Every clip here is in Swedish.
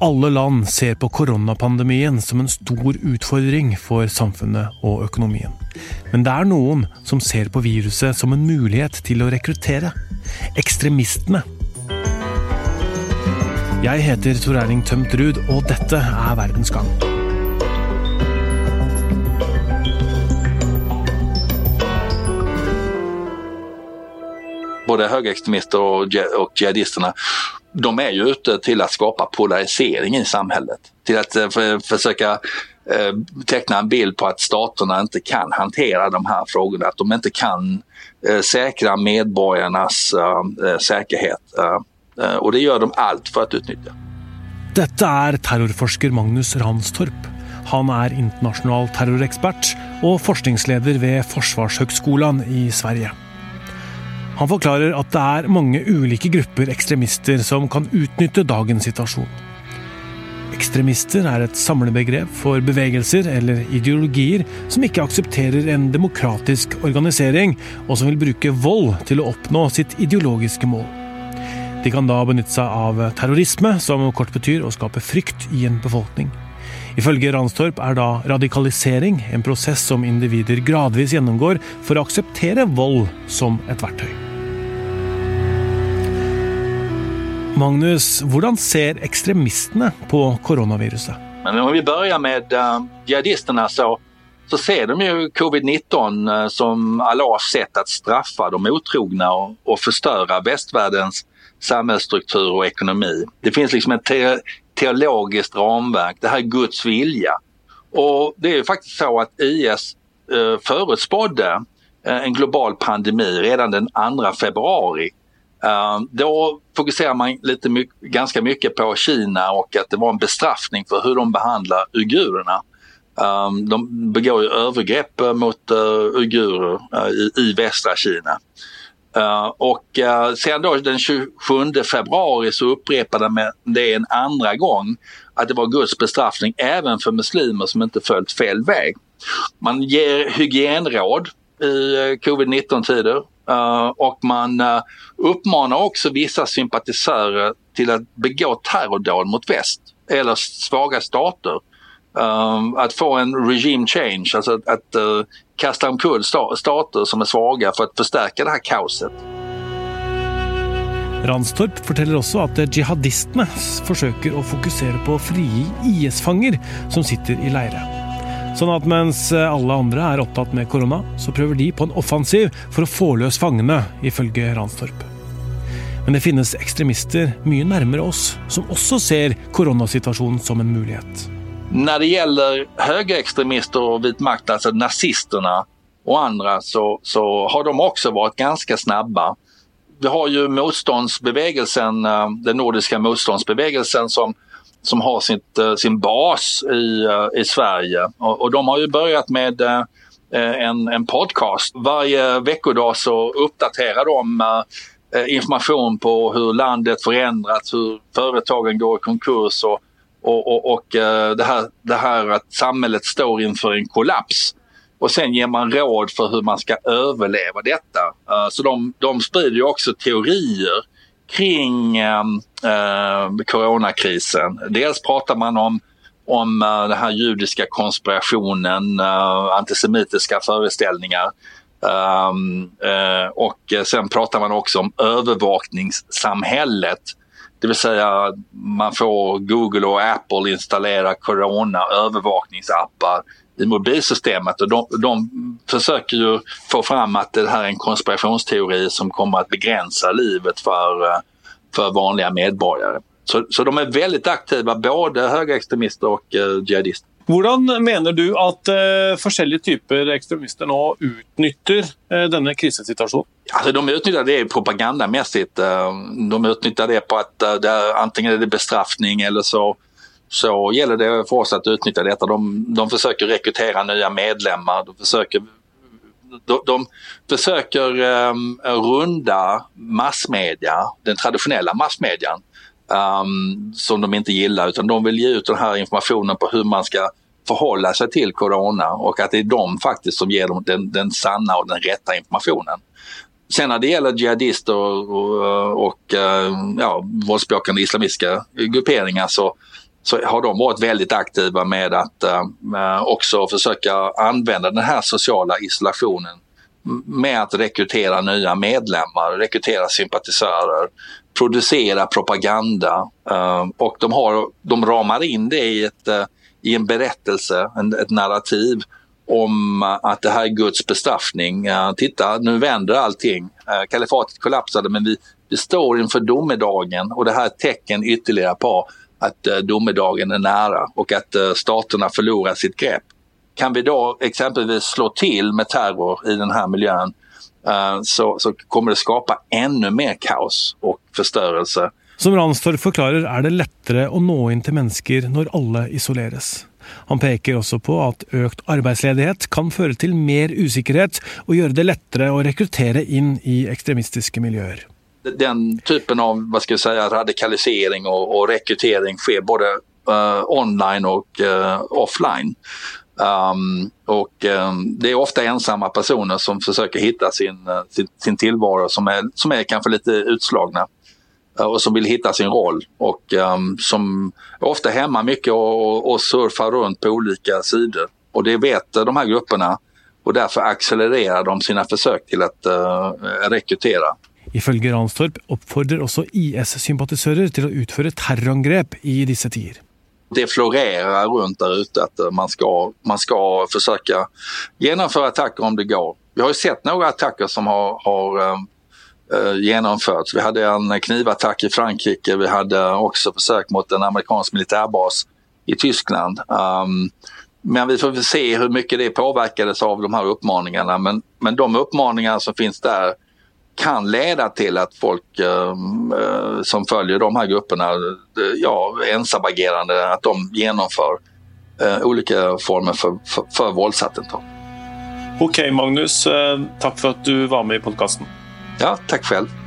Alle land ser på koronapandemien som en stor utfordring for samfunnet og økonomien. Men det er noen som ser på viruset som en mulighet til å rekruttere. Ekstremistene. Jeg heter Tor Erling Tømt Ruud, og dette er Verdens gang. både högerextremister och, och jihadisterna, de är ju ute till att skapa polarisering i samhället. Till att eh, för, försöka eh, teckna en bild på att staterna inte kan hantera de här frågorna, att de inte kan eh, säkra medborgarnas eh, eh säkerhet. Eh, eh, och det gör de allt för att utnyttja. Detta är terrorforsker Magnus Ranstorp. Han är internationell terrorexpert och forskningsledare vid Försvarshögskolan i Sverige. Han forklarer at det er mange ulike grupper ekstremister som kan utnytte dagens situasjon. Ekstremister er et samlebegrep for bevegelser eller ideologier som ikke aksepterer en demokratisk organisering, og som vil bruke vold til å oppnå sitt ideologiske mål. De kan da benytte seg av terrorisme, som kort betyr å skape frykt i en befolkning. Ifølge Ranstorp er da radikalisering en prosess som individer gradvis gjennomgår for å akseptere vold som et verktøy. Magnus, hur ser extremisterna på coronaviruset? Men om vi börjar med uh, jihadisterna så, så ser de ju covid-19 uh, eh, som Allahs sätt att straffa de otrogna och, och förstöra västvärldens samhällsstruktur och ekonomi. Det finns liksom ett te teologiskt ramverk, det här är Guds vilja. Och det är ju faktiskt så att IS uh, eh, förutspådde en global pandemi redan den 2 februari Eh, då fokuserar man lite my ganska mycket på Kina och att det var en bestraffning för hur de behandlar uigurerna. Eh, de begår ju övergrepp mot eh, uigurer i, västra Kina. Uh, och uh, sen då den 27 februari så upprepade man det en andra gång att det var Guds bestraffning även för muslimer som inte följt fel väg. Man ger hygienråd i covid-19 tider. Eh, och man eh, uppmanar också vissa sympatisörer till att begå terrordåd mot väst eller svaga stater. Eh, att få en regime change, alltså att, att kasta omkull stater som är svaga för att förstärka det här kaoset. Ranstorp forteller også at jihadistene forsøker å fokusere på fria IS-fanger som sitter i leire. Sånn at mens eh, alle andre er opptatt med korona, så prøver de på en offensiv for å få løs fangene, ifølge Ranstorp. Men det finnes ekstremister mye nærmere oss, som også ser koronasituasjonen som en mulighet. När det gäller högerextremister och vit makt, alltså nazisterna och andra, så, så har de också varit ganska snabba. Vi har ju motståndsbevägelsen, eh, den nordiska motståndsbevägelsen som som har sitt, eh, sin bas i, eh, i Sverige. Och, och de har ju börjat med eh, en, en podcast. Varje veckodag så uppdaterar de information på hur landet förändrats, hur företagen går i konkurs och, och, och, och det, här, det här att samhället står inför en kollaps. Och sen ger man råd för hur man ska överleva detta. Så de, de sprider ju också teorier kring ehm, eh, coronakrisen. Dels pratar man om om uh, den här judiska konspirationen, uh, antisemitiska föreställningar. Um, uh, och sen pratar man också om övervakningssamhället. Det vill säga man får Google och Apple installera corona övervakningsappar i mobilsystemet och de, de försöker ju få fram att det här är en konspirationsteori som kommer att begränsa livet för, eh, för vanliga medborgare. Så, så de är väldigt aktiva, både högerextremister och eh, jihadister. Hur menar du att eh, olika typer extremister nu utnyttjar eh, denna krissituation? Alltså, de utnyttjar det propagandamässigt. Eh, de utnyttjar det på att eh, det, antingen är det bestraffning eller så så gäller det för oss att utnyttja detta. De, de försöker rekrytera nya medlemmar, de försöker, de, de försöker um, runda massmedia, den traditionella massmedian, um, som de inte gillar utan de vill ge ut den här informationen på hur man ska förhålla sig till corona och att det är de faktiskt som ger dem den, den sanna och den rätta informationen. Sen när det gäller jihadister och, och, och eh, ja, våldsbejakande islamistiska grupperingar så så har de varit väldigt aktiva med att eh, också försöka använda den här sociala isolationen med att rekrytera nya medlemmar, rekrytera sympatisörer, producera propaganda eh, och de, har, de ramar in det i, ett, eh, i en berättelse, en, ett narrativ om eh, att det här är Guds bestraffning. Eh, titta, nu vänder allting. Eh, kalifatet kollapsade men vi, vi står inför domedagen och det här är ett tecken ytterligare på att eh, domedagen är nära och att eh, staterna förlorar sitt grepp. Kan vi då exempelvis slå till med terror i den här miljön eh, så, så kommer det skapa ännu mer kaos och förstörelse. Som Ranstorp förklarar är det lättare att nå in till människor när alla isoleras. Han pekar också på att ökt arbetsledighet kan föra till mer osäkerhet och göra det lättare att rekrytera in i extremistiska miljöer den typen av vad ska jag säga, radikalisering och, och rekrytering sker både uh, online och uh, offline. Um, och um, det är ofta ensamma personer som försöker hitta sin, uh, sin, sin, tillvaro som är, som är kanske lite utslagna och som vill hitta sin roll och um, som är ofta hemma mycket och, och surfar runt på olika sidor. Och det vet de här grupperna och därför accelererar de sina försök till att rekrytera. Ifølge Ranstorp oppfordrer også IS-sympatisører til å utføre terrorangrep i disse tider. Det florerar runt där ute att eh, man ska, man ska försöka genomföra attacker om det går. Vi har ju sett några attacker som har, har eh, eh, genomförts. Vi hade en knivattack i Frankrike, vi hade också försök mot en amerikansk militärbas i Tyskland. Um, men vi får väl se hur mycket det påverkades av de här uppmaningarna. Men, men de uppmaningar som finns där kan leda till att folk ehm, eh, som följer de här grupperna, eh, ja, ensamagerande, att de genomför eh, olika former för, för, för våldsattentat. Okej okay, Magnus, eh, tack för att du var med i podcasten. Ja, tack själv.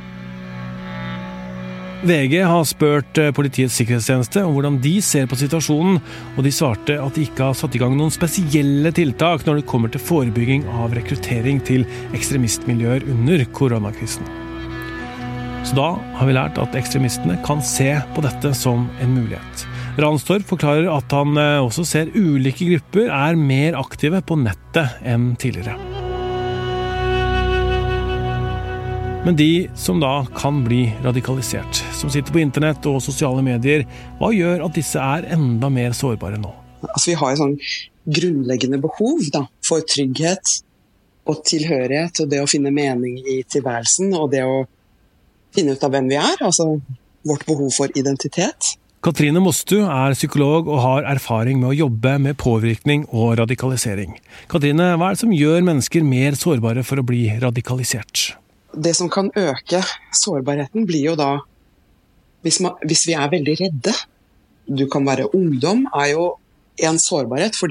VG har spurt eh, Politiets sikkerhetstjeneste om hvordan de ser på situasjonen, og de svarte at de ikke har satt i gang noen spesielle tiltak når det kommer til forebygging av rekruttering til ekstremistmiljøer under koronakrisen. Så da har vi lært at ekstremistene kan se på dette som en mulighet. Ranstorp forklarer at han också også ser ulike grupper er mer aktive på nettet enn tidligere. Men de som da kan bli radikalisert, som sitter på internett og sosiale medier, hva gjør at disse er enda mer sårbare nå? Altså, vi har et sånn grunnleggende behov da, for trygghet og tilhørighet, og det å finne mening i tilværelsen, og det å finne ut av hvem vi er, altså vårt behov for identitet. Katrine Mostu er psykolog og har erfaring med å jobbe med påvirkning og radikalisering. Katrine, hva er det som gjør mennesker mer sårbare for å bli radikalisert? Det som kan öka sårbarheten, blir ju då om vi är väldigt rädda. Du kan vara ungdom, är ju en sårbarhet. för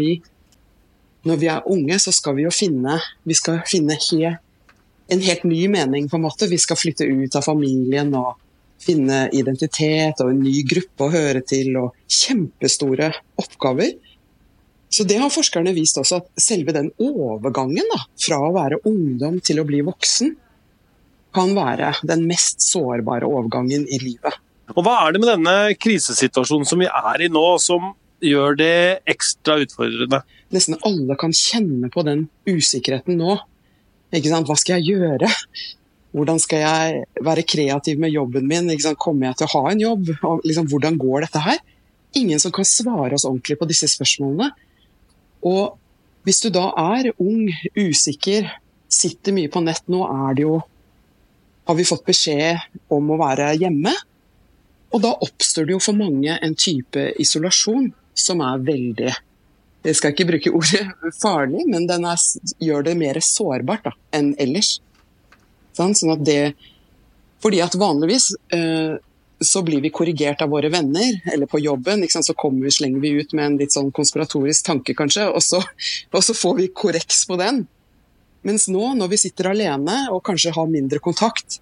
när vi är unga så ska vi ju finna, vi ska finna he, en helt ny mening, på en. Vi ska flytta ut av familjen och finna identitet och en ny grupp att höra till och jättestora uppgifter. Så det har forskarna visat också att själva den övergången från att vara ungdom till att bli vuxen kan være den mest sårbare overgangen i livet. Og Hva er det med denne krisesituasjonen som vi er i nå, som gjør det ekstra utfordrende? Nesten alle kan kjenne på den usikkerheten nå. Hva skal jeg gjøre? Hvordan skal jeg være kreativ med jobben min? Kommer jeg til å ha en jobb? Liksom, hvordan går dette her? Ingen som kan svare oss ordentlig på disse spørsmålene. Og hvis du da er ung, usikker, sitter mye på nett Nå er det jo har vi fått beskjed om å være hjemme. Og da oppstår det jo for mange en type isolasjon som er veldig Jeg skal ikke bruke ordet farlig, men den er, gjør det mer sårbart da, enn ellers. Sånn, sånn at det, fordi at vanligvis eh, så blir vi korrigert av våre venner, eller på jobben. Liksom, så kommer vi, slenger vi ut med en litt sånn konspiratorisk tanke, kanskje, og så, og så får vi korreks på den. Mens nå, når vi sitter alene og kanskje har mindre kontakt,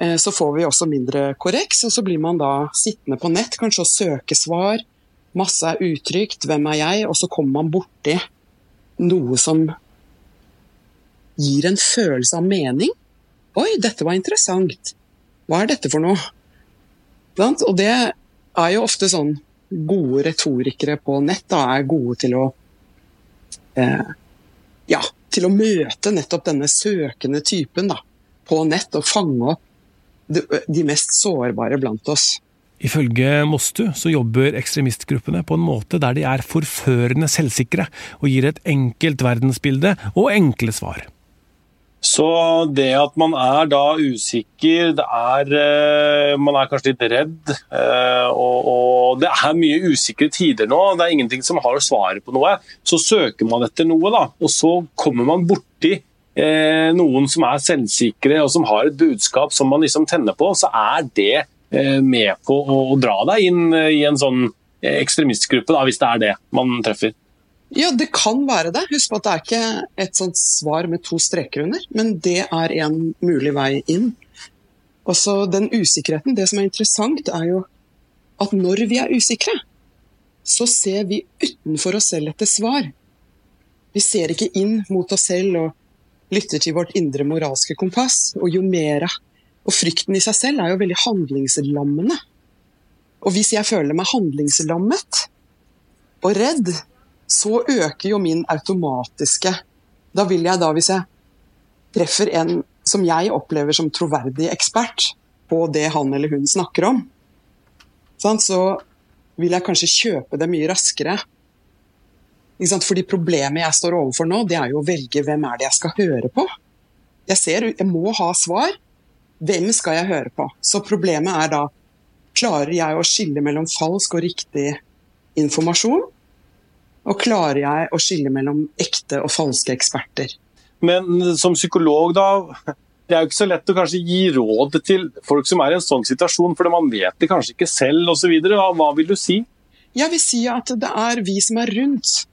eh, så får vi også mindre korreks, og så blir man da sittende på nett kanskje og søke svar. Masse er utrygt, hvem er jeg? Og så kommer man borti noe som gir en følelse av mening. Oi, dette var interessant. Hva er dette for noe? Og det er jo ofte sånn gode retorikere på nett da, er gode til å eh, ja, til å møte nettopp denne søkende typen da, på nett og fange opp de, mest sårbare blant oss. Ifølge Mostu så jobber ekstremistgruppene på en måte der de er forførende selvsikre og gir et enkelt verdensbilde og enkle svar. Så det at man er da usikker, det er, eh, man er kanskje litt redd, eh, og, og, det er mye usikre tider nå, det er ingenting som har svaret på noe, så søker man etter noe, da, og så kommer man borti eh, noen som er selvsikre og som har et budskap som man liksom tenner på, så er det eh, med på å, å, dra deg inn eh, i en sånn ekstremistgruppe, da, hvis det er det man treffer. Ja, det kan være det. Husk på at det er ikke et sånt svar med to streker under, men det er en mulig vei inn. Og så den usikkerheten, Det som er interessant, er jo at når vi er usikre, så ser vi utenfor oss selv etter svar. Vi ser ikke inn mot oss selv og lytter til vårt indre moralske kompass. Og jo mer Og frykten i seg selv er jo veldig handlingslammende. Og hvis jeg føler meg handlingslammet og redd, så øker jo min automatiske Da vil jeg da, hvis jeg treffer en som jeg opplever som troverdig ekspert på det han eller hun snakker om, så vil jeg kanskje kjøpe det mye raskere. Fordi problemet jeg står overfor nå, det er jo å velge hvem er det jeg skal høre på. Jeg ser, jeg må ha svar. Hvem skal jeg høre på? Så problemet er da Klarer jeg å skille mellom falsk og riktig informasjon? Og klarer jeg å skille mellom ekte og falske eksperter? Men som psykolog, da. Det er jo ikke så lett å kanskje gi råd til folk som er i en sånn situasjon, for man vet det kanskje ikke selv osv. Hva, hva vil du si? Jeg vil si at det er vi som er rundt,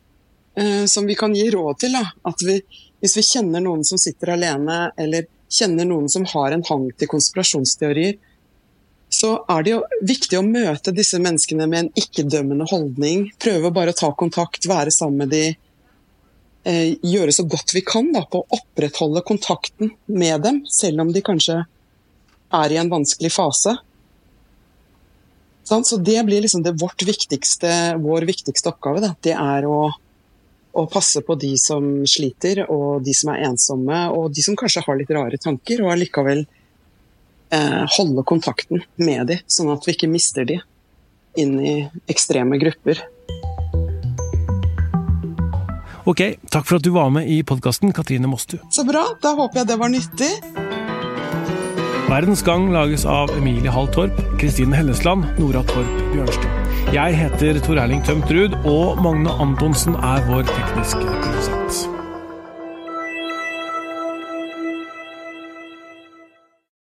eh, som vi kan gi råd til. Da. At vi, hvis vi kjenner noen som sitter alene, eller kjenner noen som har en hang til konspirasjonsteorier, så er det jo viktig å møte disse menneskene med en ikke-dømmende holdning. Prøve bare ta kontakt, være sammen med dem. Eh, gjøre så godt vi kan da, på å opprettholde kontakten med dem, selv om de kanskje er i en vanskelig fase. Så det blir liksom det viktigste, vår viktigste oppgave. Da. Det er å, å, passe på de som sliter, og de som er ensomme, og de som kanskje har litt rare tanker, og allikevel eh, holde kontakten med dem, sånn at vi ikke mister dem inn i ekstreme grupper. Ok, takk for at du var med i podkasten, Katrine Mostu. Så bra, da håper jeg det var nyttig. Verdens Gang lages av Emilie Hall Torp, Kristine Hellesland, Nora Torp Bjørnstad. Jeg heter Tor Erling Tømt Ruud, og Magne Antonsen er vår tekniske produsent.